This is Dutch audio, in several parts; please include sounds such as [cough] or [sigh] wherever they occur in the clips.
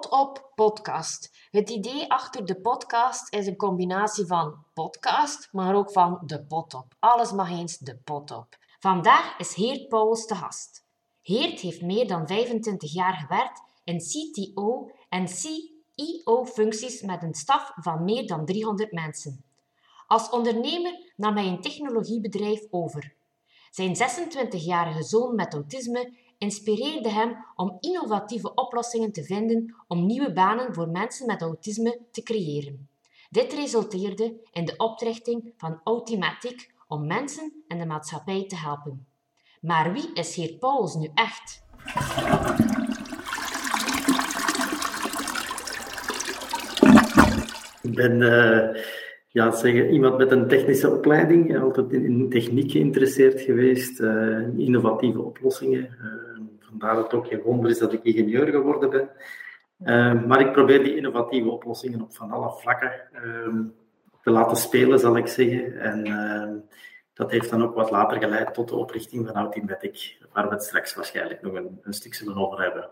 Pot op podcast. Het idee achter de podcast is een combinatie van podcast, maar ook van de pot op. Alles mag eens de pot op. Vandaag is Heert Pauwels te gast. Heert heeft meer dan 25 jaar gewerkt in CTO en CEO-functies met een staf van meer dan 300 mensen. Als ondernemer nam hij een technologiebedrijf over. Zijn 26-jarige zoon met autisme inspireerde hem om innovatieve oplossingen te vinden om nieuwe banen voor mensen met autisme te creëren. Dit resulteerde in de oprichting van Automatic om mensen en de maatschappij te helpen. Maar wie is heer Pauls nu echt? Ik ben uh, ja, zeggen, iemand met een technische opleiding, altijd in techniek geïnteresseerd geweest, uh, innovatieve oplossingen. Uh, vandaar dat het ook geen wonder is dat ik ingenieur geworden ben. maar ik probeer die innovatieve oplossingen op van alle vlakken te laten spelen, zal ik zeggen. En dat heeft dan ook wat later geleid tot de oprichting van Autimatic, waar we het straks waarschijnlijk nog een, een stuk zullen over hebben.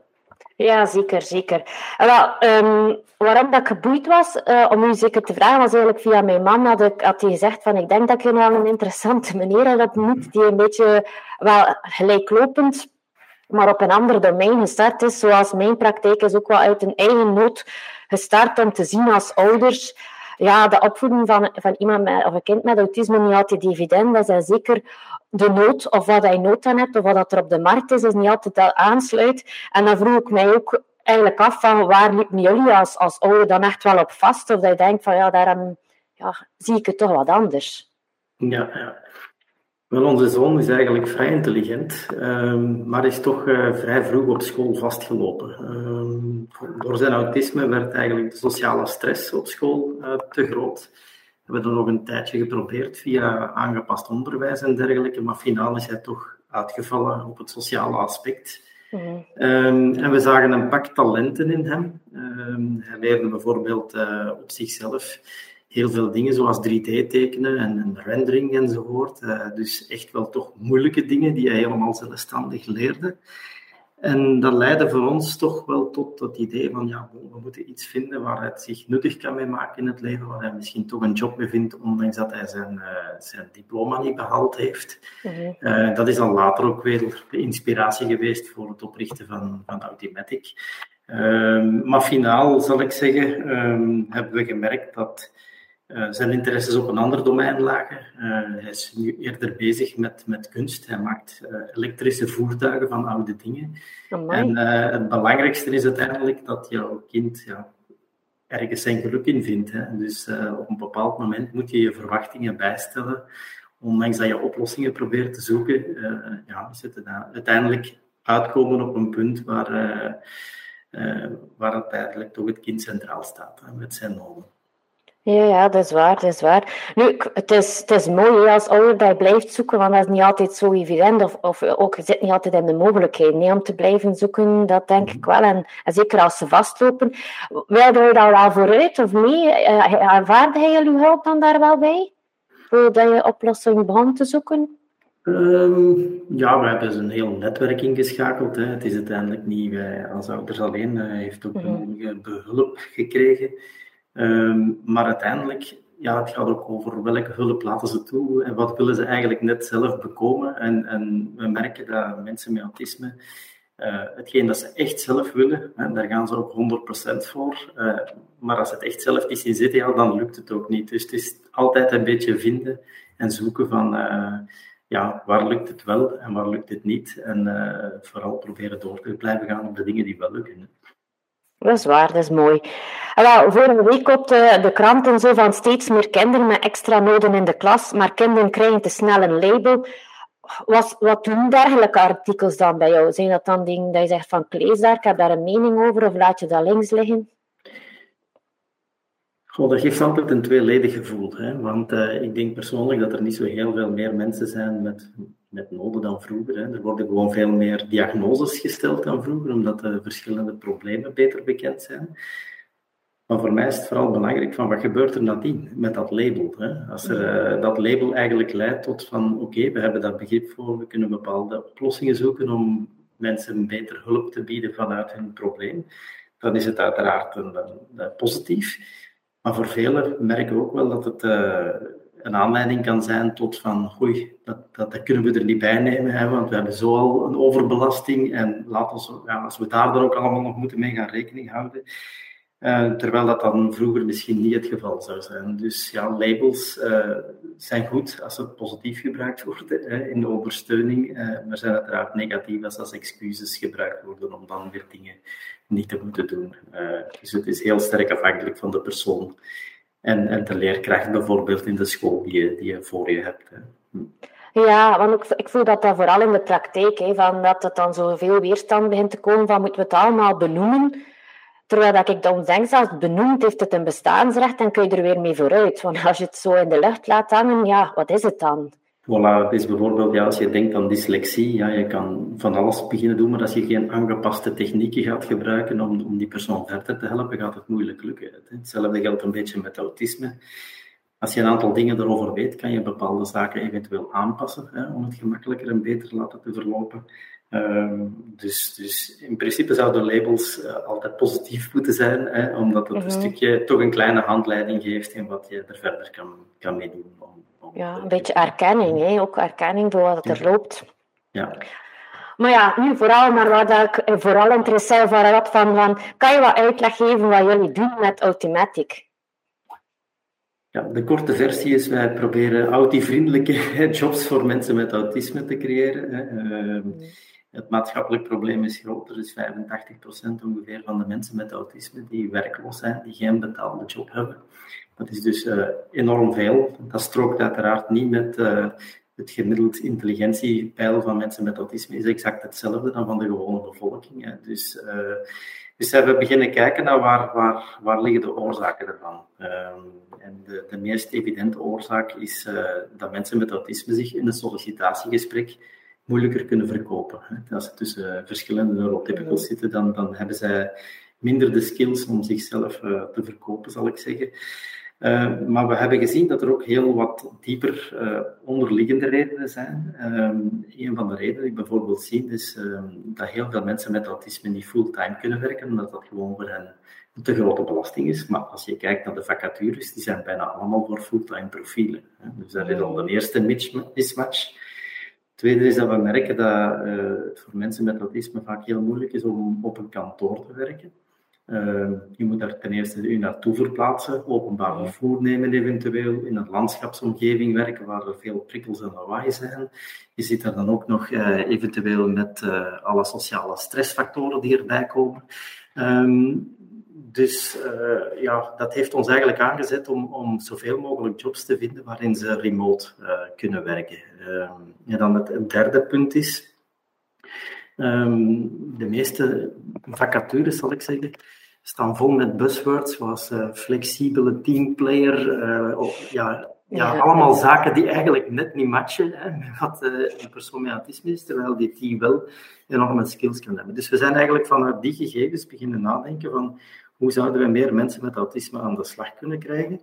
Ja, zeker, zeker. Wel, um, waarom dat ik geboeid was, uh, om u zeker te vragen, was eigenlijk via mijn man had, ik, had hij gezegd van ik denk dat je wel een interessante meneer hebt ontmoet, die een beetje wel gelijklopend, maar op een ander domein gestart is. Zoals mijn praktijk is ook wel uit een eigen nood gestart om te zien als ouders ja, de opvoeding van, van iemand met, of een kind met autisme niet altijd evident is. En zeker de nood, of wat hij nood aan hebt, of wat er op de markt is, is niet altijd aansluit. En dan vroeg ik mij ook eigenlijk af van waar liepen jullie als, als ouder dan echt wel op vast? Of dat je denkt van ja, daarom ja, zie ik het toch wat anders. Ja, ja. Wel, onze zoon is eigenlijk vrij intelligent, um, maar is toch uh, vrij vroeg op school vastgelopen. Um, door zijn autisme werd eigenlijk de sociale stress op school uh, te groot. We hebben dat nog een tijdje geprobeerd via aangepast onderwijs en dergelijke, maar finaal is hij toch uitgevallen op het sociale aspect. Mm -hmm. um, en we zagen een pak talenten in hem. hij leerde bijvoorbeeld uh, op zichzelf heel veel dingen zoals 3D tekenen en, en rendering enzovoort. Uh, dus echt wel toch moeilijke dingen die hij helemaal zelfstandig leerde. En dat leidde voor ons toch wel tot het idee van, ja, we moeten iets vinden waar hij zich nuttig kan mee maken in het leven, waar hij misschien toch een job mee vindt, ondanks dat hij zijn, uh, zijn diploma niet behaald heeft. Mm uh, dat is dan later ook weer de inspiratie geweest voor het oprichten van, van Automatic. Uh, maar finaal, zal ik zeggen, um, hebben we gemerkt dat uh, zijn interesses op een ander domein lagen. Uh, hij is nu eerder bezig met, met kunst. Hij maakt uh, elektrische voertuigen van oude dingen. En het belangrijkste is uiteindelijk dat jouw kind ja, ergens zijn geluk in vindt. Hè. Dus op een bepaald moment moet je je verwachtingen bijstellen. Ondanks dat je oplossingen probeert te zoeken, ja, is het uiteindelijk uitkomen op een punt waar, waar uiteindelijk toch het kind centraal staat hè, met zijn noden. Ja, ja, dat is waar, dat is waar. Nu, het is, het is mooi als ouder dat je blijft zoeken, want dat is niet altijd zo evident. Of, of ook, je zit niet altijd in de mogelijkheid nee, om te blijven zoeken, dat denk ik wel. En, en zeker als ze vastlopen. Wilde je daar wel vooruit of mee? Aanvaarde hij jullie hulp dan daar wel bij? Voordat je oplossing begon te zoeken? Um, ja, we hebben dus een heel netwerk ingeschakeld. Hè. Het is uiteindelijk niet wij als ouders alleen. Hij heeft ook mm -hmm. behulp gekregen. Um, maar uiteindelijk, ja, het gaat ook over welke hulp laten ze toe en wat willen ze eigenlijk net zelf bekomen. En, en we merken dat mensen met autisme, uh, hetgeen dat ze echt zelf willen, hè, daar gaan ze ook 100% voor. Uh, maar als het echt zelf niet in zitten, ja, dan lukt het ook niet. Dus het is altijd een beetje vinden en zoeken van, uh, ja, waar lukt het wel en waar lukt het niet. En vooral proberen door te blijven gaan op de dingen die wel lukken. Dat is waar, dat is mooi. Wel, vorige week op de, de kranten zo van steeds meer kinderen met extra noden in de klas, maar kinderen krijgen te snel een label. Was, wat doen dergelijke artikels dan bij jou? Zijn dat dan dingen dat je zegt van lees daar, ik heb daar een mening over, of laat je dat links liggen? Goh, dat geeft altijd een tweeledig gevoel. Hè? Want uh, ik denk persoonlijk dat er niet zo heel veel meer mensen zijn met, met noden dan vroeger. Hè. Er worden gewoon veel meer diagnoses gesteld dan vroeger, omdat de verschillende problemen beter bekend zijn. Maar voor mij is het vooral belangrijk van wat gebeurt er nadien met dat label. Hè? Als er, uh, dat label eigenlijk leidt tot van oké, okay, we hebben dat begrip voor, we kunnen bepaalde oplossingen zoeken om mensen beter hulp te bieden vanuit hun probleem, dan is het uiteraard een, een, positief. Maar voor velen merken we ook wel dat het een aanleiding kan zijn tot van, oei, dat, dat, dat, kunnen we er niet bij nemen, hè, want we hebben zo al een overbelasting en laat ons, ja, als we daar dan ook allemaal nog moeten mee gaan rekening houden, uh, terwijl dat dan vroeger misschien niet het geval zou zijn. Dus ja, labels uh, zijn goed als ze positief gebruikt worden hè, in de ondersteuning, uh, maar zijn uiteraard negatief als als excuses gebruikt worden om dan weer dingen niet te moeten doen. dus het is heel sterk afhankelijk van de persoon en, en de leerkracht bijvoorbeeld in de school die je, die je voor je hebt. Hè. Hm. Ja, want ik, ik voel dat dat vooral in de praktijk, hè, van dat het dan zoveel weerstand begint te komen van moeten we het allemaal benoemen. Terwijl dat ik dan denk, het benoemd heeft het een bestaansrecht, dan kun je er weer mee vooruit. Want als je het zo in de lucht laat hangen, ja, wat is het dan? Voilà, het is bijvoorbeeld, ja, als je denkt aan dyslexie, ja, je kan van alles beginnen doen, maar als je geen aangepaste technieken gaat gebruiken om, om die persoon verder te helpen, gaat het moeilijk lukken. Hetzelfde geldt een beetje met autisme. Als je een aantal dingen erover weet, kan je bepaalde zaken eventueel aanpassen hè, om het gemakkelijker en beter laten te verlopen. Ehm, dus, dus in principe zouden labels uh, altijd positief moeten zijn, hè, omdat het een mhm. stukje toch een kleine handleiding geeft in wat je er verder kan, kan meedoen. Om, om ja, een beetje erkenning, hè? ook erkenning voor wat er loopt. Ja. Maar ja, nu vooral, maar wat ik eh, vooral wat van, van, kan je wat uitleg geven wat jullie doen met Automatic? Ja, de korte versie is, wij proberen autivriendelijke [laughs] jobs voor mensen met autisme te creëren. Ehm, mhm. Het maatschappelijk probleem is groter, dus 85% ongeveer van de mensen met autisme die werkloos zijn, die geen betaalde job hebben. Dat is dus uh, enorm veel. Dat strookt uiteraard niet met uh, het gemiddeld intelligentiepeil van mensen met autisme, is exact hetzelfde dan van de gewone bevolking. Hè. Dus, uh, dus we beginnen kijken naar waar, waar, waar liggen de oorzaken ervan. Ehm, en de, de meest evidente oorzaak is dat mensen met autisme zich in een sollicitatiegesprek moeilijker kunnen verkopen. Als ze tussen verschillende neurotypicals zitten, dan, dan hebben zij minder de skills om zichzelf uh, te verkopen, zal ik zeggen. Uh, maar we hebben gezien dat er ook heel wat dieper uh, onderliggende redenen zijn. Um, een van de redenen die ik bijvoorbeeld zie, is um, dat heel veel mensen met autisme niet fulltime kunnen werken, omdat dat gewoon voor hen een te grote belasting is. Maar als je kijkt naar de vacatures, die zijn bijna allemaal voor fulltime profielen. Hè. Dus dat is al de eerste mismatch tweede is dat we merken dat uh, het voor mensen met autisme vaak heel moeilijk is om op een kantoor te werken. Uh, je moet daar ten eerste u naartoe verplaatsen, openbaar vervoer nemen eventueel, in een landschapsomgeving werken waar er veel prikkels en lawaai zijn. Je zit daar dan ook nog uh, eventueel met alle sociale stressfactoren die erbij komen. Um, dus uh, ja, dat heeft ons eigenlijk aangezet om, om zoveel mogelijk jobs te vinden waarin ze remote uh, kunnen werken. Uh, en dan het, derde punt is, um, de meeste vacatures, zal ik zeggen, staan vol met buzzwords zoals uh, flexibele teamplayer, ja, ja, allemaal zaken die eigenlijk net niet matchen hè, met wat een persoon met autisme is, terwijl die team wel enorme skills kan hebben. Dus we zijn eigenlijk vanuit die gegevens beginnen nadenken van hoe zouden we meer mensen met autisme aan de slag kunnen krijgen?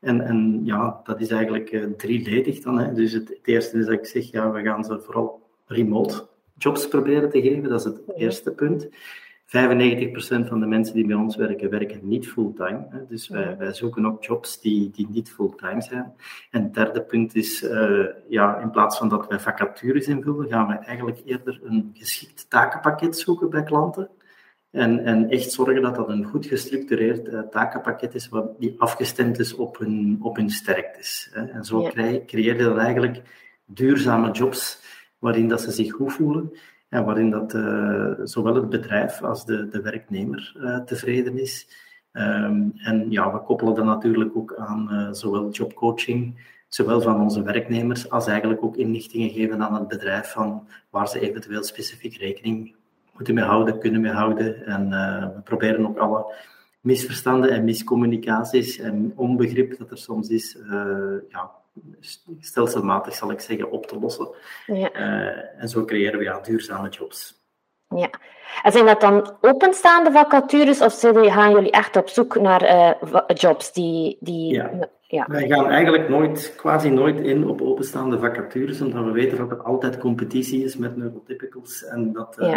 En, en ja, dat is eigenlijk uh, drieledig dan. Hè. Dus het, eerste is dat ik zeg, ja, we gaan ze vooral remote jobs proberen te geven. Dat is het eerste punt. 95% van de mensen die bij ons werken, werken niet fulltime. Dus wij, wij, zoeken ook jobs die, die niet fulltime zijn. En het derde punt is, uh, ja, in plaats van dat wij vacatures invullen, gaan we eigenlijk eerder een geschikt takenpakket zoeken bij klanten. En, en echt zorgen dat dat een goed gestructureerd uh, takenpakket is, wat die afgestemd is op hun, op hun sterktes. Hè. En zo ja. creëer je dan eigenlijk duurzame jobs waarin dat ze zich goed voelen en waarin dat uh, zowel het bedrijf als de, de werknemer uh, tevreden is. Um, en ja, we koppelen dat natuurlijk ook aan zowel jobcoaching, zowel van onze werknemers, als eigenlijk ook inlichtingen geven aan het bedrijf van waar ze eventueel specifiek rekening moeten mee houden, kunnen mee houden. En uh, we proberen ook alle misverstanden en miscommunicaties en onbegrip dat er soms is, uh, ja, stelselmatig zal ik zeggen, op te lossen. Ja. Uh, en zo creëren we ja, duurzame jobs. Ja. En zijn dat dan openstaande vacatures of gaan jullie echt op zoek naar uh, jobs die... die ja. ja. Wij gaan eigenlijk nooit, quasi nooit in op openstaande vacatures, omdat we weten dat er altijd competitie is met neurotypicals en dat, uh,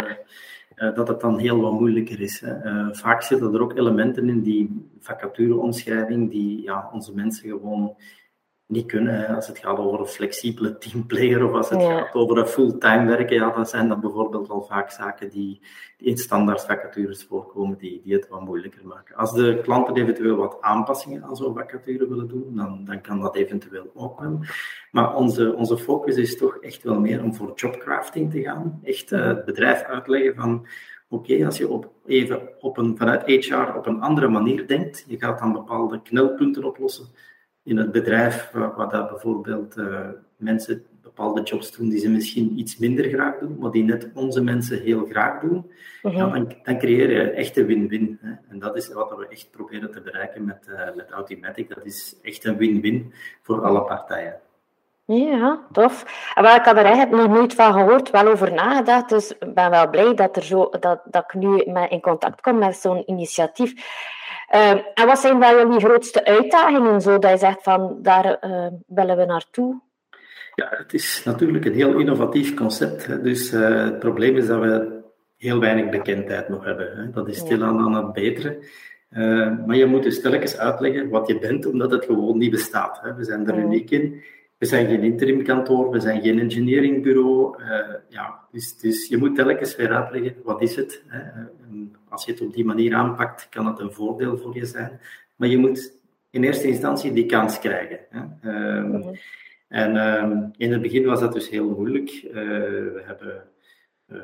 uh, dat het dan heel wat moeilijker is. Hè. vaak zitten er ook elementen in die vacatureomschrijving die ja, onze mensen gewoon niet kunnen. Als het gaat over een flexibele teamplayer of als het gaat over een fulltime werken, ja, dan zijn dat bijvoorbeeld al vaak zaken die, die in standaard vacatures voorkomen, die, die het wat moeilijker maken. Als de klanten eventueel wat aanpassingen aan zo'n vacature willen doen, dan, dan kan dat eventueel ook wel. Maar onze, onze focus is toch echt wel meer om voor jobcrafting te gaan. Echt uh, het bedrijf uitleggen van Oké, als je op, even op een, vanuit HR op een andere manier denkt, je gaat dan bepaalde knelpunten oplossen in het bedrijf, waar, dat bijvoorbeeld uh, mensen bepaalde jobs doen die ze misschien iets minder graag doen, maar die net onze mensen heel graag doen, ja, mhm. dan, dan, creëer je echt een win-win. En dat is wat we echt proberen te bereiken met, uh, met Automatic. Dat is echt een win-win voor alle partijen. Ja, tof. Ik had er eigenlijk nog nooit van gehoord, wel over nagedacht. Dus ik ben wel blij dat, er zo, dat, dat ik nu in contact kom met zo'n initiatief. Uh, en wat zijn wel jullie grootste uitdagingen, zodat je zegt van daar uh, willen we naartoe? Ja, het is natuurlijk een heel innovatief concept. Dus uh, het probleem is dat we heel weinig bekendheid nog hebben. Hè. Dat is stilaan aan het beteren. maar je moet dus telkens uitleggen wat je bent, omdat het gewoon niet bestaat. Hè. We zijn er uniek in. We zijn geen interimkantoor, we zijn geen engineeringbureau. Uh, ja, dus, dus, je moet telkens weer uitleggen, wat is het? Hè? Als je het op die manier aanpakt, kan het een voordeel voor je zijn. Maar je moet in eerste instantie die kans krijgen. Hè? Ehm, mhm. En um, in het begin was dat dus heel moeilijk. Uh, we hebben, uh,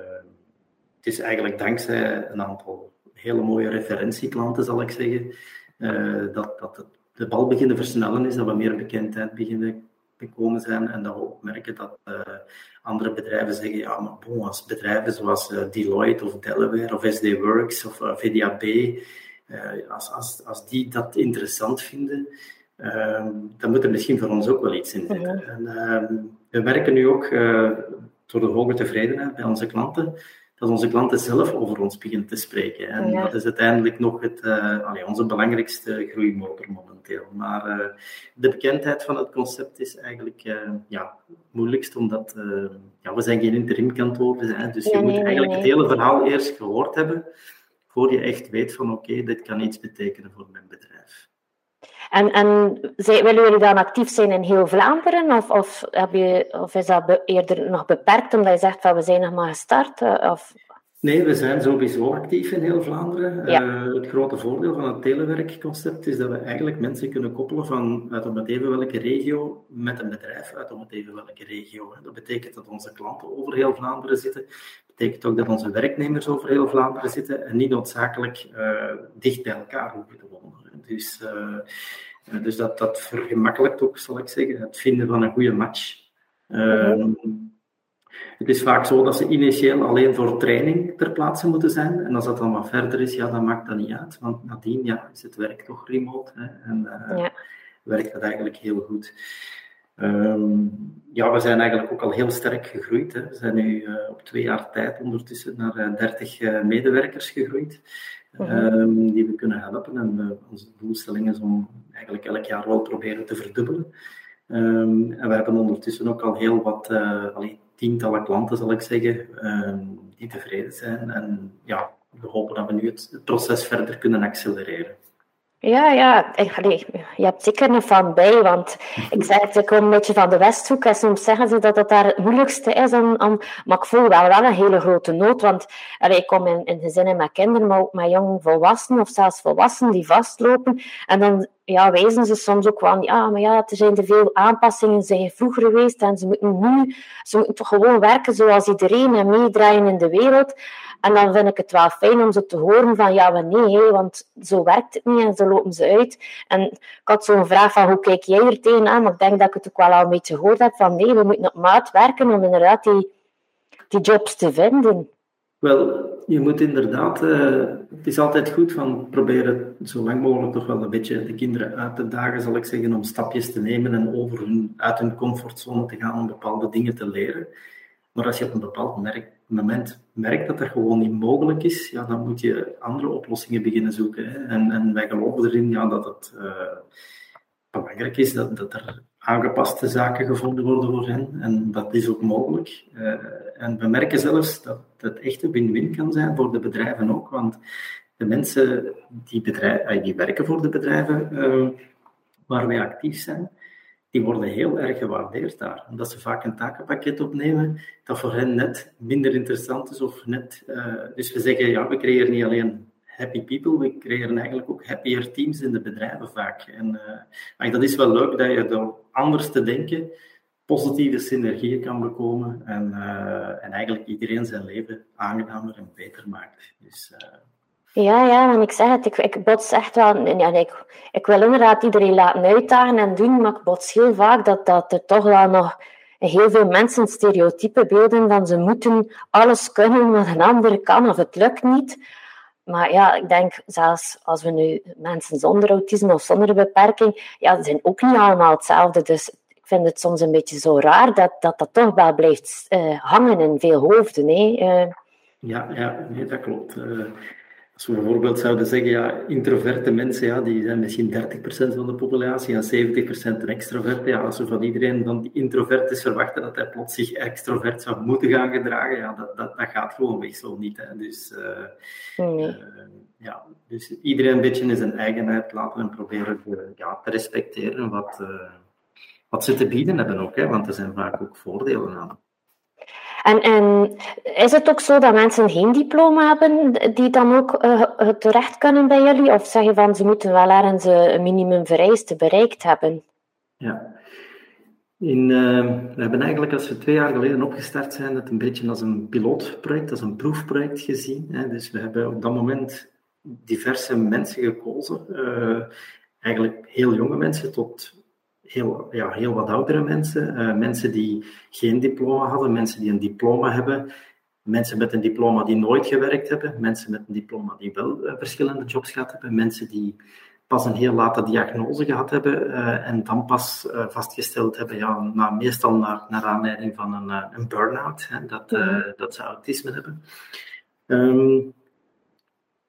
het is eigenlijk dankzij een aantal hele mooie referentieklanten, zal ik zeggen, uh, dat, dat het, de bal beginnen versnellen is, dat we meer bekendheid beginnen gekomen zijn en dat we ook merken dat uh, andere bedrijven zeggen, ja, maar bon, als bedrijven zoals uh, Deloitte of Delaware of SD Works of uh, eh, VDAB, als, als, als die dat interessant vinden, ehm, dan moet er misschien voor ons ook wel iets in zitten. En, ehm, we merken nu ook door de hoge tevredenheid bij onze klanten, dat onze klanten zelf over ons beginnen te spreken. En dat is uiteindelijk nog het, onze belangrijkste groeimotor momenteel. Maar uh, de bekendheid van het concept is eigenlijk uh, ja, het moeilijkst, omdat ja, we zijn geen interimkantoor zijn. Dus je moet eigenlijk het hele verhaal eerst gehoord hebben, voor je echt weet van oké, dit kan iets betekenen voor mijn bedrijf. En, en willen jullie dan actief zijn in heel Vlaanderen? Of, of, heb je, of is dat eerder nog beperkt omdat je zegt van we zijn nog maar gestart? Eh, of... Nee, we zijn sowieso actief in heel Vlaanderen. Uh, het grote voordeel van het telewerkconcept is dat we eigenlijk mensen kunnen koppelen van uit om het even welke regio met een bedrijf uit om het even welke regio. Dat betekent dat onze klanten over heel Vlaanderen zitten. Dat betekent ook dat onze werknemers over heel Vlaanderen zitten en niet noodzakelijk uh, dicht bij elkaar hoeven te wonen. Dus, uh, dus dat, dat vergemakkelijkt ook, zal ik zeggen, het vinden van een goede match. Uh, het is vaak zo dat ze initieel alleen voor training ter plaatse moeten zijn. En als dat dan wat verder is, ja, dan maakt dat niet uit. Want nadien ja, is het werk toch remote. Hè, en uh, ja. werkt dat eigenlijk heel goed. Um, ja, we zijn eigenlijk ook al heel sterk gegroeid. Hè. We zijn nu uh, op twee jaar tijd ondertussen naar 30 uh, medewerkers gegroeid. um, die we kunnen helpen. En onze doelstelling is om eigenlijk elk jaar wel proberen te verdubbelen. Um, en we hebben ondertussen ook al heel wat, allee, tientallen klanten, zal ik zeggen, ehm, die tevreden zijn. En ja, we hopen dat we nu het, proces verder kunnen accelereren. Ja, ja, je hebt zeker een fan bij, want ik zei het, ik kom een beetje van de Westhoek en soms zeggen ze dat het daar het moeilijkste is om, om maar ik voel wel, wel een hele grote nood, want allee, ik kom in, in gezinnen met kinderen, maar ook met jong volwassenen of zelfs volwassenen die vastlopen en dan ja, wijzen ze soms ook van, ja, maar ja, er zijn te veel aanpassingen, ze zijn vroeger geweest en ze moeten nu, ze moeten toch gewoon werken zoals iedereen en meedraaien in de wereld. En dan vind ik het wel fijn om ze te horen van, ja, maar nee, want zo werkt het niet en zo lopen ze uit. En ik had zo'n vraag van, hoe kijk jij er tegenaan? Maar ik denk dat ik het ook wel al een beetje gehoord heb van, nee, we moeten op maat werken om inderdaad die, die jobs te vinden. Wel, je moet inderdaad, uh, het is altijd goed van proberen zo lang mogelijk toch wel een beetje de kinderen uit te dagen, zal ik zeggen, om stapjes te nemen en over hun, uit hun comfortzone te gaan om bepaalde dingen te leren. Maar als je op een bepaald merk, moment merkt dat dat gewoon niet mogelijk is, ja, dan moet je andere oplossingen beginnen zoeken. Hè. En, en wij geloven erin ja, dat het uh, belangrijk is dat, dat er aangepaste zaken gevonden worden voor hen. En dat is ook mogelijk. Uh, en we merken zelfs dat het echt een win-win kan zijn voor de bedrijven ook. Want de mensen die, die werken voor de bedrijven uh, waar wij actief zijn, die worden heel erg gewaardeerd daar. Omdat ze vaak een takenpakket opnemen dat voor hen net minder interessant is. Of net, uh, dus we zeggen, ja, we creëren niet alleen happy people, we creëren eigenlijk ook happier teams in de bedrijven vaak. En uh, dat is wel leuk dat je door anders te denken positieve synergieën kan bekomen en, uh, en eigenlijk iedereen zijn leven aangenamer en beter maakt. Dus, ja, ja, en ik zeg het, ik, ik bots echt wel... Ja, ik, ik wil inderdaad iedereen laten uitdagen en doen, maar ik bots heel vaak dat, dat er toch wel nog heel veel mensen stereotype beelden van ze moeten alles kunnen wat een ander kan of het lukt niet. Maar ja, ik denk zelfs als we nu mensen zonder autisme of zonder beperking, ja, ze zijn ook niet allemaal hetzelfde. Dus ik vind het soms een beetje zo raar dat dat, dat toch wel blijft uh, hangen in veel hoofden. Hè? Uh, ja, ja nee, dat klopt. Uh, als we bijvoorbeeld zouden zeggen, ja, introverte mensen, ja, die zijn misschien 30% van de populatie en 70% extroverte. Ja, als we van iedereen dan die introvert is verwachten dat hij plots zich extrovert zou moeten gaan gedragen, ja, dat, dat, dat gaat weg zo niet. Hè. Dus, nee. ja, dus iedereen een beetje in zijn eigenheid laten en proberen ja, te respecteren wat, wat ze te bieden hebben ook, hè, want er zijn vaak ook voordelen aan. En, en is het ook zo dat mensen geen diploma hebben die dan ook uh, terecht kunnen bij jullie? Of zeg je van ze moeten wel ergens een minimumvereiste bereikt hebben? Ja. In, uh, we hebben eigenlijk, als we twee jaar geleden opgestart zijn, het een beetje als een pilootproject, als een proefproject gezien. Hè. Dus we hebben op dat moment diverse mensen gekozen. Uh, eigenlijk heel jonge mensen tot heel, ja, heel wat oudere mensen, uh, mensen die geen diploma hadden, mensen die een diploma hebben, mensen met een diploma die nooit gewerkt hebben, mensen met een diploma die wel uh, verschillende jobs gehad hebben, mensen die pas een heel late diagnose gehad hebben uh, en dan pas vastgesteld hebben, ja, na, meestal naar, naar aanleiding van een, een burn-out, hè, dat, dat ze autisme hebben. Um,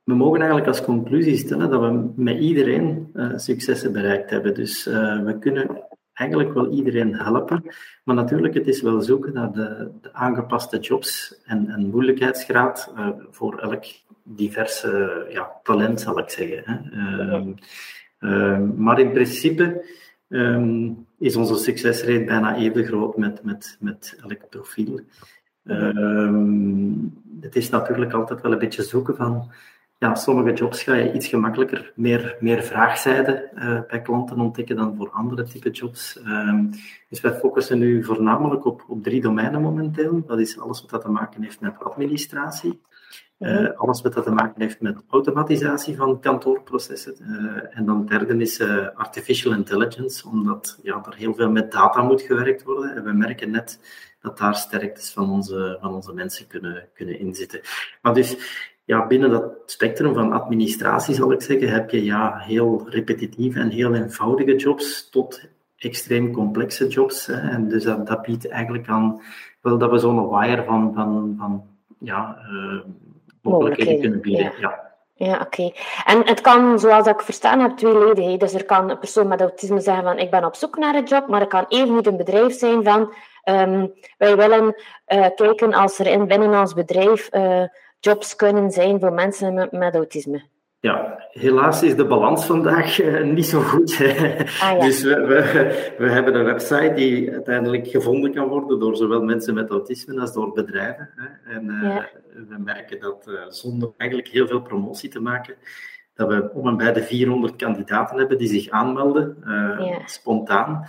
we mogen eigenlijk als conclusie stellen dat we met iedereen uh, successen bereikt hebben. Dus uh, we kunnen eigenlijk wel iedereen helpen. Maar natuurlijk, het is wel zoeken naar de, de aangepaste jobs en, en moeilijkheidsgraad uh, voor elk diverse ja, talent, zal ik zeggen. Hè. Ehm, ehm, maar in principe um, is onze succesrate bijna even groot met, met, met elk profiel. het is natuurlijk altijd wel een beetje zoeken van ja, sommige jobs ga je iets gemakkelijker meer, meer vraagzijde uh, bij klanten ontdekken dan voor andere type jobs. Uh, dus wij focussen nu voornamelijk op, op drie domeinen momenteel. Dat is alles wat dat te maken heeft met administratie, uh, alles wat dat te maken heeft met automatisatie van kantoorprocessen. Uh, en dan derde is uh, artificial intelligence, omdat ja, er heel veel met data moet gewerkt worden. En we merken net dat daar sterktes van onze, van onze mensen kunnen, kunnen inzitten. Maar dus ja, binnen dat spectrum van administratie, zal ik zeggen, heb je ja, heel repetitieve en heel eenvoudige jobs tot extreem complexe jobs. Hè. En dus dat, dat, biedt eigenlijk aan wel dat we zo'n wire van, van, van ja, uh, mogelijkheden kunnen bieden. Ja. Ja, oké. En het kan, zoals ik verstaan heb, tweeledig. Dus er kan een persoon met autisme zeggen van ik ben op zoek naar een job, maar er kan even niet een bedrijf zijn van um, wij willen uh, kijken als er in, binnen ons bedrijf uh, jobs kunnen zijn voor mensen met, met autisme? Ja, helaas is de balans vandaag uh, niet zo goed. Ah, ja. Dus we, we, we, hebben een website die uiteindelijk gevonden kan worden door zowel mensen met autisme als door bedrijven. Hè. En uh, ja. we merken dat uh, zonder eigenlijk heel veel promotie te maken, dat we om en bij de 400 kandidaten hebben die zich aanmelden, ja. spontaan.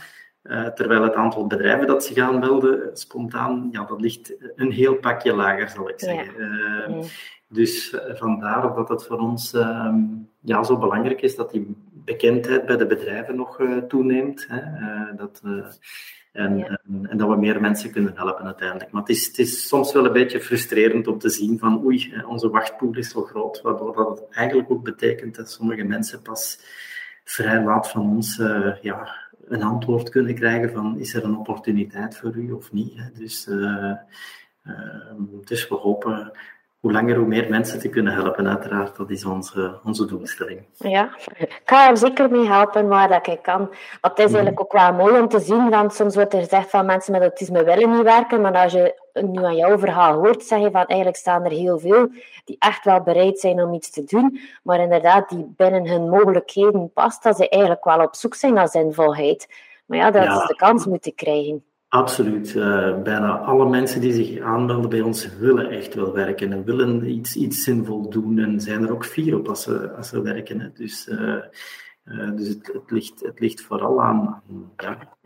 Uh, terwijl het aantal bedrijven dat zich aanmelden, spontaan, ja, dat ligt een heel pakje lager, zal ik zeggen. Ja. Uh, Dus vandaar dat het voor ons ehm, ja, zo belangrijk is dat die bekendheid bij de bedrijven nog toeneemt. Hè? dat, en, ja. en, en, dat we meer mensen kunnen helpen uiteindelijk. Maar het is, het is soms wel een beetje frustrerend om te zien van oei, onze wachtpool is zo groot, waardoor dat eigenlijk ook betekent dat sommige mensen pas vrij laat van ons ja, een antwoord kunnen krijgen van is er een opportuniteit voor u of niet. Hè? Dus uh, Ehm, dus we hopen hoe langer hoe meer mensen te kunnen helpen, uiteraard. Dat is onze, onze doelstelling. Ja, ik ga er zeker mee helpen waar dat ik kan. Want het is mhm. eigenlijk ook wel mooi om te zien, want soms wordt er gezegd van mensen met autisme willen niet werken, maar als je nu aan jouw verhaal hoort, zeg je van eigenlijk staan er heel veel die echt wel bereid zijn om iets te doen, maar inderdaad die binnen hun mogelijkheden past, dat ze eigenlijk wel op zoek zijn naar zinvolheid. Maar ja, dat ja. is de kans moeten krijgen. Absoluut. Uh, bijna alle mensen die zich aanmelden bij ons willen echt wel werken en willen iets, iets zinvol doen en zijn er ook fier op als ze, als ze werken. Hè. Dus, uh, uh, dus het, het, ligt, het ligt vooral aan. Ja,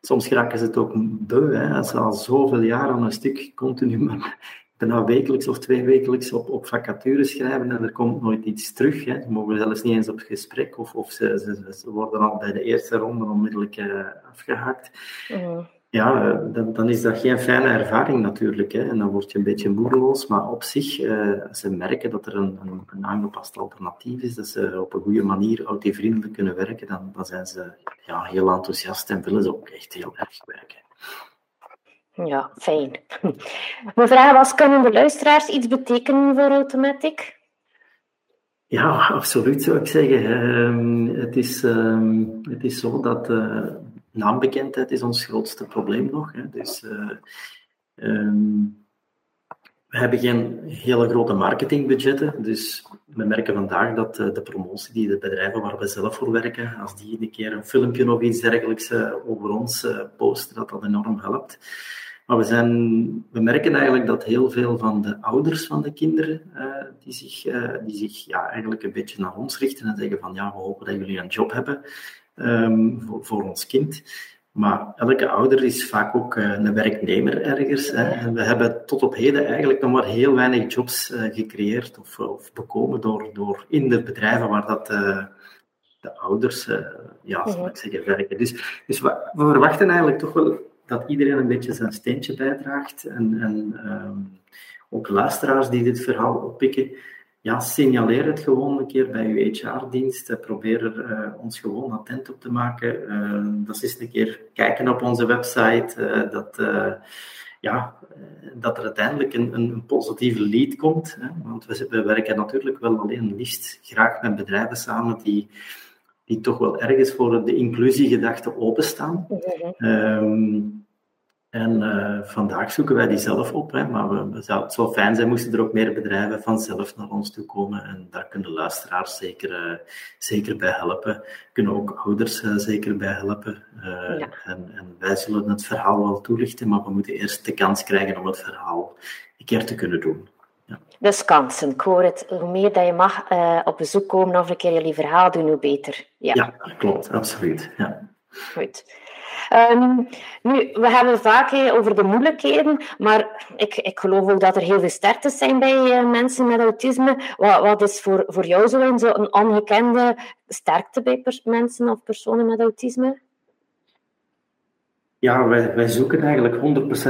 soms geraken ze het ook beu, hè, als ze al zoveel jaar aan een stuk continu maar bijna wekelijks of twee wekelijks op, op vacatures schrijven en er komt nooit iets terug. Hè. Ze mogen zelfs niet eens op gesprek of, of ze, ze, ze worden al bij de eerste ronde onmiddellijk uh, afgehaakt. Mhm. Ja, eh, dan, dan, is dat geen fijne ervaring natuurlijk. Hè. En dan word je een beetje moedeloos. Maar op zich, uh, ze merken dat er een, een, een, aangepast alternatief is, dat ze op een goede manier autivriendelijk kunnen werken, dan, dan zijn ze ja, heel enthousiast en willen ze ook echt heel erg werken. Ja, fijn. [laughs] Mijn vraag was, kunnen de luisteraars iets betekenen voor Automatic? Ja, absoluut zou ik zeggen. Ehm, het, is, ehm, het is zo dat uh, naambekendheid is ons grootste probleem nog. Dus, uh, we hebben geen hele grote marketingbudgetten, dus we merken vandaag dat de promotie die de bedrijven waar we zelf voor werken, als die een keer een filmpje of iets dergelijks over ons posten, dat dat enorm helpt. Maar we, zijn, we merken eigenlijk dat heel veel van de ouders van de kinderen, uh, die zich, uh, die zich ja, eigenlijk een beetje naar ons richten en zeggen van ja, we hopen dat jullie een job hebben um, voor, voor, ons kind. Maar elke ouder is vaak ook uh, een werknemer ergens. Hè. En we hebben tot op heden eigenlijk nog maar heel weinig jobs gecreëerd of, of bekomen door, door in de bedrijven waar dat de ouders, ja, zal ik zeggen, werken. Dus, dus we, we verwachten eigenlijk toch wel dat iedereen een beetje zijn steentje bijdraagt. En, en um, ook luisteraars die dit verhaal oppikken, ja, signaleer het gewoon een keer bij uw HR-dienst. Probeer er uh, ons gewoon attent op te maken. Uh, dat is een keer kijken op onze website. Uh, dat, ja, dat er uiteindelijk een, een, positieve lead komt. Hè? Want we, we, werken natuurlijk wel alleen liefst graag met bedrijven samen die die toch wel ergens voor de inclusiegedachte openstaan. Um, en uh, vandaag zoeken wij die zelf op, hè, maar we, we zou, het zou fijn zijn moesten er ook meer bedrijven vanzelf naar ons toe komen. En daar kunnen luisteraars zeker, uh, zeker bij helpen. Kunnen ook ouders uh, zeker bij helpen. Ja. En, en, wij zullen het verhaal wel toelichten, maar we moeten eerst de kans krijgen om het verhaal een keer te kunnen doen. Dus kansen, ik hoor het. Hoe meer dat je mag uh, op bezoek komen of een keer jullie verhaal doen, hoe beter. Ja, ja klopt, absoluut. Ja. Goed. Um, nu, we hebben vaak over de moeilijkheden, maar ik, ik geloof ook dat er heel veel sterktes zijn bij uh, mensen met autisme. Wat, wat is voor, voor jou zo een ongekende sterkte bij mensen of personen met autisme? Ja, wij, wij zoeken eigenlijk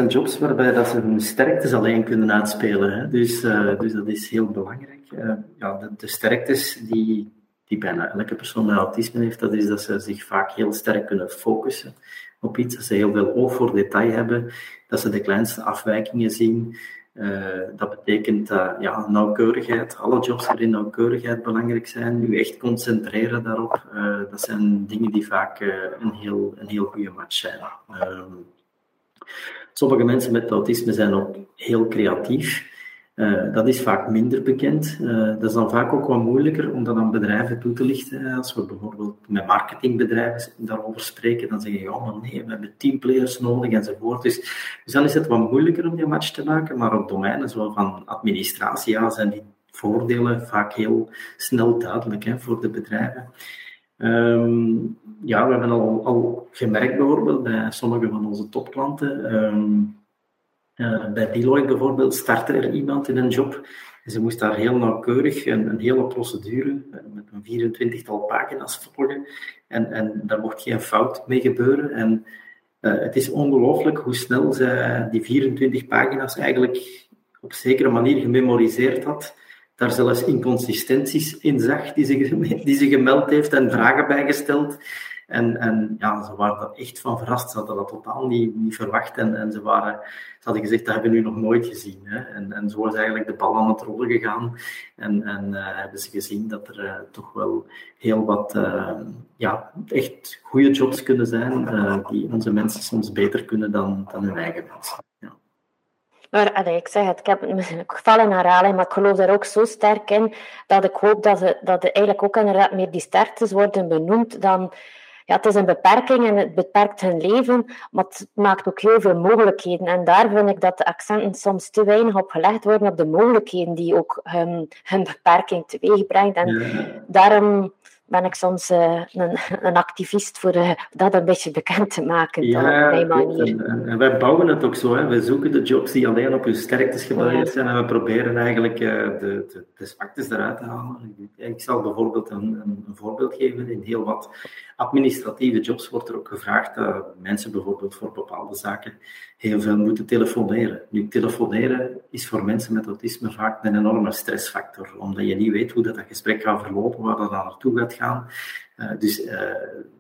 100% jobs waarbij dat ze hun sterktes alleen kunnen uitspelen. Hè. Dus, uh, dus dat is heel belangrijk. Uh, ja, de, de, sterktes die, die bijna elke persoon met autisme heeft, dat is dat ze zich vaak heel sterk kunnen focussen op iets. Dat ze heel veel oog voor detail hebben, dat ze de kleinste afwijkingen zien. Uh, dat betekent ja, nauwkeurigheid, alle jobs waarin nauwkeurigheid belangrijk zijn, u echt concentreren daarop. Uh, dat zijn dingen die vaak een, heel, een heel goede match zijn. Ehm, sommige mensen met autisme zijn ook heel creatief. Uh, dat is vaak minder bekend. Uh, dat is dan vaak ook wat moeilijker om dat aan bedrijven toe te lichten. Als we bijvoorbeeld met marketingbedrijven daarover spreken, dan zeggen je, oh maar nee, we hebben teamplayers nodig enzovoort. Dus, dus dan is het wat moeilijker om die match te maken. Maar op domeinen zoals van administratie ja, zijn die voordelen vaak heel snel duidelijk hè, voor de bedrijven. Um, ja, we hebben al, al gemerkt bijvoorbeeld bij sommige van onze topklanten. Um, uh, bij Deloitte bijvoorbeeld startte er iemand in een job en ze moest daar heel nauwkeurig een, hele procedure uh, met een 24-tal pagina's volgen. En, en daar mocht geen fout mee gebeuren. En uh, het is ongelooflijk hoe snel ze die 24 pagina's eigenlijk op zekere manier gememoriseerd had. Daar zelfs inconsistenties in zag die ze, die ze gemeld heeft en vragen bijgesteld. En, en ja, ze waren er echt van verrast. Ze hadden dat totaal niet, niet verwacht. En, en ze, waren, ze hadden gezegd, dat hebben we nu nog nooit gezien. Hè. En, en zo is eigenlijk de bal aan het rollen gegaan. En, en uh, hebben ze gezien dat er uh, toch wel heel wat uh, ja, echt goede jobs kunnen zijn, die onze mensen soms beter kunnen dan, dan hun eigen mensen. Maar ik zeg het, ik heb het [laughs] gevallen herhaling, maar ik geloof daar ook zo sterk in dat ik hoop dat, ze, dat er eigenlijk ook inderdaad meer die sterktes worden benoemd dan... Ja, het is een beperking en het beperkt hun leven, maar het maakt ook heel veel mogelijkheden. En daar vind ik dat de accenten soms te weinig op gelegd worden op de mogelijkheden die ook hun, hun beperking teweeg brengt. En ja. daarom ben ik soms uh, een, een, activist voor uh, dat een beetje bekend te maken. Ja, op mijn manier. En, en, wij bouwen het ook zo. Hè. We zoeken de jobs die alleen op hun sterktes gebaseerd zijn en we proberen eigenlijk uh, de, de, de zwaktes eruit te halen. Ik zal bijvoorbeeld een, een, voorbeeld geven. In heel wat administratieve jobs wordt er ook gevraagd dat mensen bijvoorbeeld voor bepaalde zaken heel veel moeten telefoneren. Nu, telefoneren is voor mensen met autisme vaak een enorme stressfactor, omdat je niet weet hoe dat, dat gesprek gaat verlopen, waar dat naartoe gaat gaan. Uh, dus uh,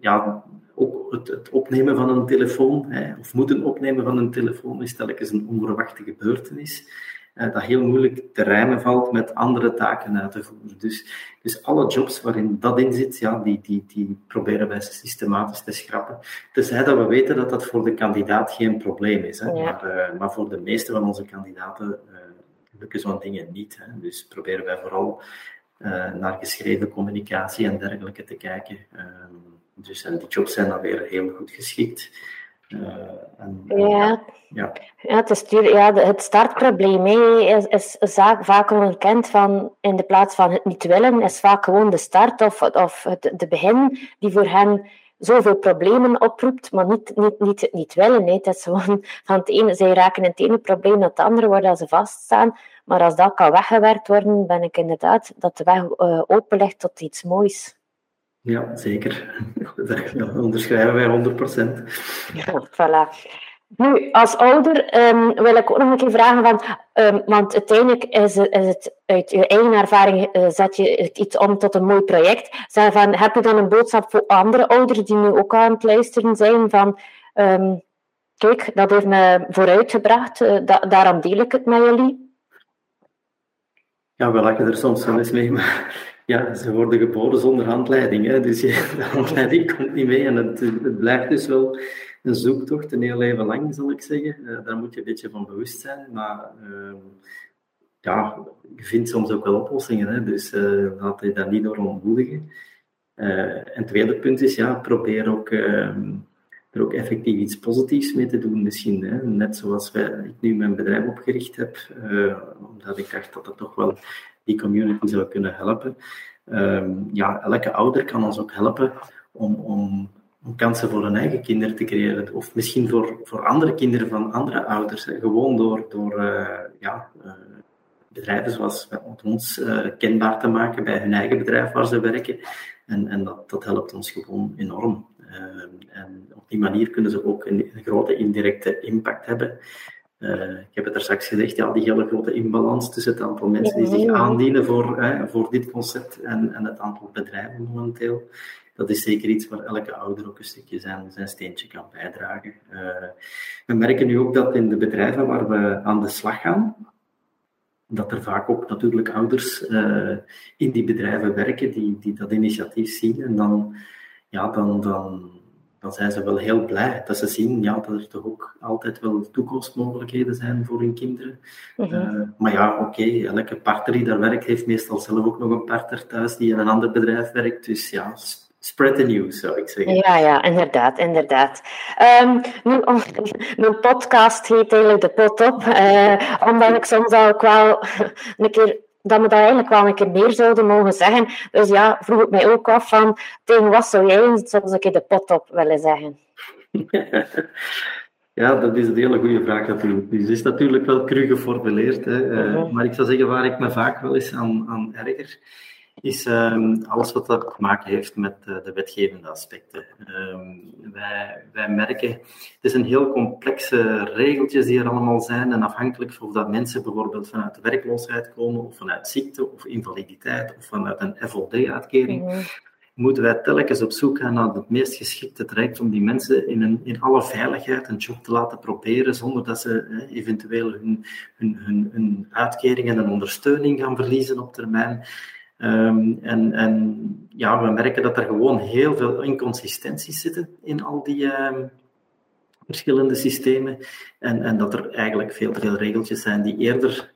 ja, ook het, het, opnemen van een telefoon, hè, of moeten opnemen van een telefoon, is telkens een onverwachte gebeurtenis. Uh, dat heel moeilijk te rijmen valt met andere taken uit te voeren. Dus, dus alle jobs waarin dat in zit, ja, die, die, die proberen wij systematisch te schrappen. Tenzij dat we weten dat dat voor de kandidaat geen probleem is. Hè. Ja. Maar, maar, voor de meeste van onze kandidaten lukken zo'n dingen niet. Hè. Dus proberen wij vooral uh, naar geschreven communicatie en dergelijke te kijken. Uh, dus en die jobs zijn dan weer heel goed geschikt. Uh, en, ja. Ja. Ja, het, is, ja, het startprobleem is, is, is vaak onbekend van in de plaats van het niet willen, is vaak gewoon de start of, of het de begin die voor hen zoveel problemen oproept, maar niet, niet, niet het niet willen. Hè. Het is gewoon van het ene, zij raken het ene probleem naar het andere waar ze vaststaan. Maar als dat kan weggewerkt worden, ben ik inderdaad dat de weg uh, open ligt tot iets moois. Ja, zeker. Dat onderschrijven wij 100%. Ja, voilà. Nu, als ouder um, wil ik ook nog een keer vragen, van, um, want uiteindelijk is, is, het uit je eigen ervaring, uh, zet je het iets om tot een mooi project. Zeg van, heb je dan een boodschap voor andere ouders die nu ook aan het luisteren zijn van, um, kijk, dat heeft me vooruitgebracht, uh, da daarom deel ik het met jullie? Ja, we lachen er soms wel eens mee, maar ja, ze worden geboren zonder handleiding. Hè? Dus [laughs] de handleiding komt niet mee en het, het, blijft dus wel een zoektocht, een heel leven lang, zal ik zeggen. Uh, daar moet je een beetje van bewust zijn. Maar uh, ja, je vindt soms ook wel oplossingen, hè? dus uh, laat je daar niet door ontmoedigen. Eh, en het tweede punt is, ja, probeer ook ehm, er ook effectief iets positiefs mee te doen misschien. Hè. Net zoals wij, ik nu mijn bedrijf opgericht heb, omdat ik dacht dat dat toch wel die community zou kunnen helpen. Um, ja, elke ouder kan ons ook helpen om, om, om, kansen voor hun eigen kinderen te creëren. Of misschien voor, voor andere kinderen van andere ouders. Gewoon door, door uh, ja, uh, bedrijven zoals ons kenbaar te maken bij hun eigen bedrijf waar ze werken. En, en dat, dat helpt ons gewoon enorm. Ehm, en op die manier kunnen ze ook een grote indirecte impact hebben. Uh, ik heb het er straks gezegd, ja, die hele grote inbalans tussen het aantal mensen die zich aandienen voor, hè, voor dit concept en, en het aantal bedrijven momenteel. Dat is zeker iets waar elke ouder ook een stukje zijn, zijn steentje kan bijdragen. Uh, we merken nu ook dat in de bedrijven waar we aan de slag gaan, dat er vaak ook natuurlijk ouders uh, in die bedrijven werken die, die dat initiatief zien en dan ja, dan, dan, dan zijn ze wel heel blij dat ze zien ja, dat er toch ook altijd wel toekomstmogelijkheden zijn voor hun kinderen. Uh -huh. uh, maar ja, oké, okay, elke partner die daar werkt, heeft meestal zelf ook nog een partner thuis die in een ander bedrijf werkt. Dus ja, spread the news, zou ik zeggen. Ja, ja, inderdaad, inderdaad. Um, nu, mijn podcast heet eigenlijk De Pot Op, uh, omdat ik soms ook wel een keer dat we dat eigenlijk wel een keer meer zouden mogen zeggen. Dus ja, vroeg ik mij ook af van, tegen wat zou jij eens soms een keer de pot op willen zeggen? [laughs] Ja, dat is een hele goede vraag natuurlijk. Dus het is natuurlijk wel cru geformuleerd. Hè. Uh -huh. uh, maar ik zou zeggen, waar ik me vaak wel eens aan, aan erger, is um, alles wat dat te maken heeft met uh, de wetgevende aspecten. Um, wij, wij merken, het is een heel complexe regeltjes die er allemaal zijn en afhankelijk of dat mensen bijvoorbeeld vanuit de werkloosheid komen of vanuit ziekte of invaliditeit of vanuit een FOD-uitkering. Mm -hmm. moeten wij telkens op zoek gaan naar het meest geschikte traject om die mensen in, een, in alle veiligheid een job te laten proberen, zonder dat ze eventueel hun, hun, hun, hun uitkeringen en ondersteuning gaan verliezen op termijn. Ehm, en, en, ja, we merken dat er gewoon heel veel inconsistenties zitten in al die ehm, verschillende systemen. En, en dat er eigenlijk veel te veel regeltjes zijn die eerder,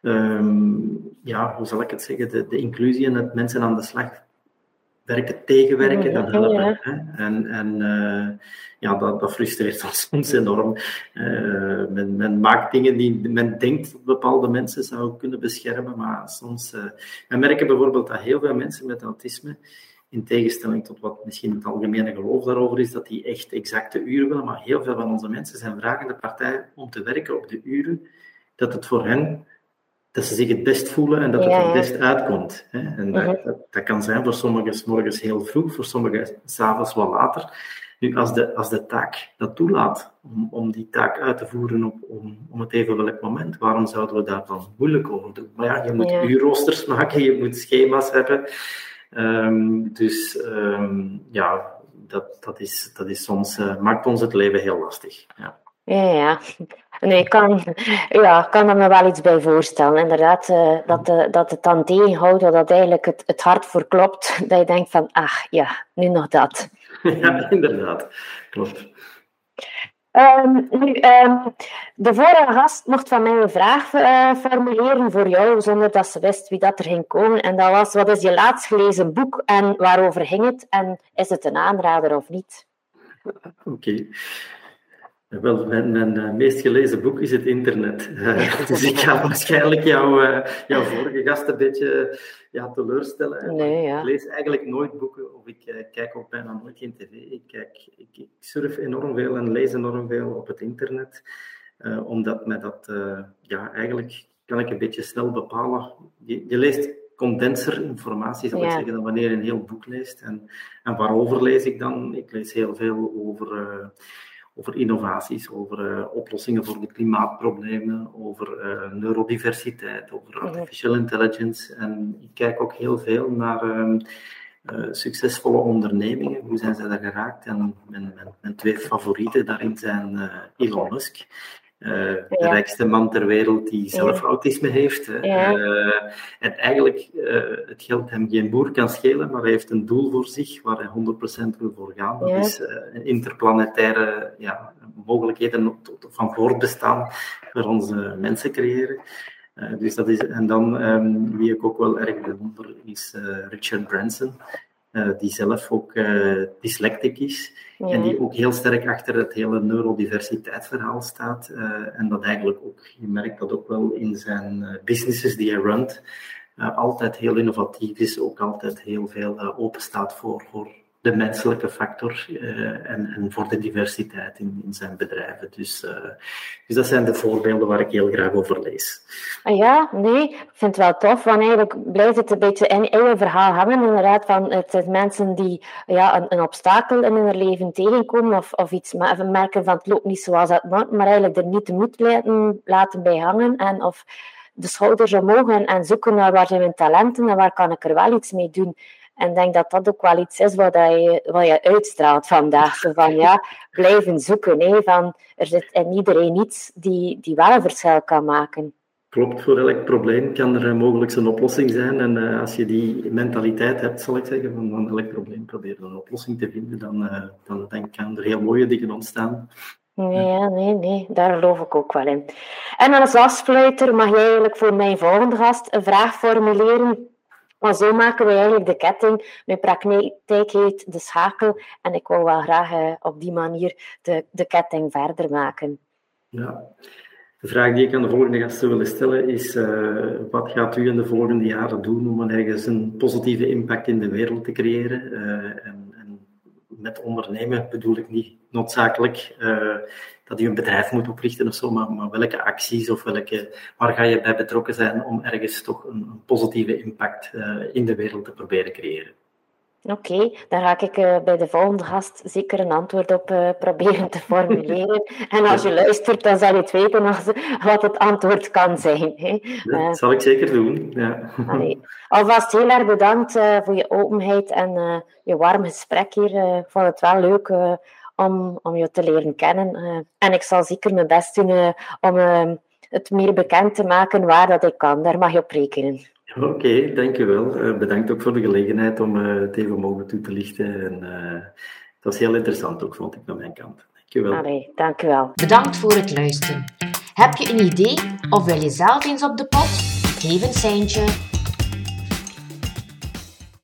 ehm, ja, hoe zal ik het zeggen, de, de inclusie en het mensen aan de slag werken tegenwerken dan helpen. Hè? En, en uh, ja, dat, dat, frustreert [laughs] ons soms enorm. Uh, men, men, maakt dingen die men denkt bepaalde mensen zou kunnen beschermen, maar soms... Uh, we merken bijvoorbeeld dat heel veel mensen met autisme, in tegenstelling tot wat misschien het algemene geloof daarover is, dat die echt exacte uren willen, maar heel veel van onze mensen zijn vragende partij om te werken op de uren dat het voor hen dat ze zich het best voelen en dat het het best uitkomt. Hè. En dat, mhm. dat, dat, kan zijn voor sommigen morgens heel vroeg, voor sommigen s'avonds wat later. Nu, als de, als de taak dat toelaat om, om die taak uit te voeren op, om, om het even welk moment, waarom zouden we daar dan moeilijk over doen? Maar ja, je moet ja. uurroosters maken, je moet schema's hebben. Um, dus um, ja, dat, dat, is, dat is soms, uh, maakt ons het leven heel lastig. Ja. Ja, ja. Nee, ik kan, ja, kan er me wel iets bij voorstellen. Inderdaad, uh, dat, uh, dat het dan tegenhoudt, dat eigenlijk het, het hart voor klopt. [laughs] Dat je denkt van, ach ja, nu nog dat. [laughs] Ja, inderdaad. Klopt. Um, nu, um, de vorige gast mocht van mij een vraag uh, formuleren voor jou, zonder dat ze wist wie dat er ging komen. En dat was, wat is je laatst gelezen boek en waarover ging het? En is het een aanrader of niet? Oké. Okay. Wel, mijn, mijn uh, meest gelezen boek is het internet. Uh, [laughs] dus ik ga waarschijnlijk jou, uh, jouw vorige gast een beetje ja, teleurstellen. Nee, ja. Ik lees eigenlijk nooit boeken of ik kijk ook bijna nooit geen tv. Ik, kijk, ik, ik, surf enorm veel en lees enorm veel op het internet. omdat mij dat, ja, eigenlijk kan ik een beetje snel bepalen. Je, je leest condenser informatie, zal ik zeggen, dan wanneer je een heel boek leest. En, en waarover lees ik dan? Ik lees heel veel over over innovaties, over uh, oplossingen voor de klimaatproblemen, over uh, neurodiversiteit, over artificial intelligence. En ik kijk ook heel veel naar uh, succesvolle ondernemingen. Hoe zijn ze daar geraakt? En mijn, mijn, mijn twee favorieten daarin zijn Elon Musk uh, de rijkste man ter wereld die zelf autisme heeft. Uh, en eigenlijk, uh, het geld hem geen boer kan schelen, maar hij heeft een doel voor zich waar hij 100% wil voor gaan. Dat is interplanetaire ja, mogelijkheden van voortbestaan voor onze mensen creëren. dus dat is, en dan, um, wie ik ook wel erg bewonder, is Richard Branson. Uh, die zelf ook uh, dyslectisch is. En die ook heel sterk achter het hele neurodiversiteitsverhaal staat. Uh, en dat eigenlijk ook, je merkt dat ook wel in zijn businesses die hij runt, altijd heel innovatief is, ook altijd heel veel open staat voor, voor de menselijke factor uh, en, en, voor de diversiteit in, in zijn bedrijven. Dus, uh, dus dat zijn de voorbeelden waar ik heel graag over lees. Ah ja, nee, ik vind het wel tof, want eigenlijk blijft het een beetje in eigen verhaal hangen. Inderdaad, van het zijn mensen die ja, een, een obstakel in hun leven tegenkomen of, of iets merken van het loopt niet zoals het moet, maar eigenlijk er niet de moed laten, laten bij hangen en of de schouders omhoog en, en zoeken naar waar zijn mijn talenten en waar kan ik er wel iets mee doen. En denk dat dat ook wel iets is wat je, wat je uitstraalt vandaag. Zo van ja, blijven zoeken. Hè, van, er zit in iedereen iets die, die wel een verschil kan maken. Klopt, voor elk probleem kan er mogelijk een oplossing zijn. En uh, als je die mentaliteit hebt, zal ik zeggen, van, van elk probleem proberen een oplossing te vinden, dan, uh, dan denk ik, kan er heel mooie dingen ontstaan. Nee, nee, nee, daar geloof ik ook wel in. En als afsluiter mag jij eigenlijk voor mijn volgende gast een vraag formuleren maar zo maken we eigenlijk de ketting. Mijn praktijk heet de schakel. En ik wil wel graag uh, op die manier de, de ketting verder maken. Ja. De vraag die ik aan de volgende gasten wil stellen is: uh, wat gaat u in de volgende jaren doen om ergens een positieve impact in de wereld te creëren? En, en, met ondernemen bedoel ik niet noodzakelijk dat je een bedrijf moet oprichten of zo, maar, maar, welke acties of welke, waar ga je bij betrokken zijn om ergens toch een, een positieve impact uh, in de wereld te proberen creëren? Oké, dan ga ik uh, bij de volgende gast zeker een antwoord op uh, proberen te formuleren. [laughs] en als je luistert, dan zal je het weten wat het antwoord kan zijn. Hè. Dat uh, zal ik zeker doen. Ja. Allee. [laughs] Alvast heel erg bedankt voor je openheid en je warm gesprek hier. Ik vond het wel leuk om, om je te leren kennen. en ik zal zeker mijn best doen om het meer bekend te maken waar dat ik kan. Daar mag je op rekenen. Oké, okay, dankjewel. Uh, bedankt ook voor de gelegenheid om uh, het even mogen toe te lichten. En, uh, het was heel interessant ook, vond ik, van mijn kant. Dankjewel. Allee, dankjewel. Bedankt voor het luisteren. Heb je een idee of wil je zelf eens op de pot? Geef een seintje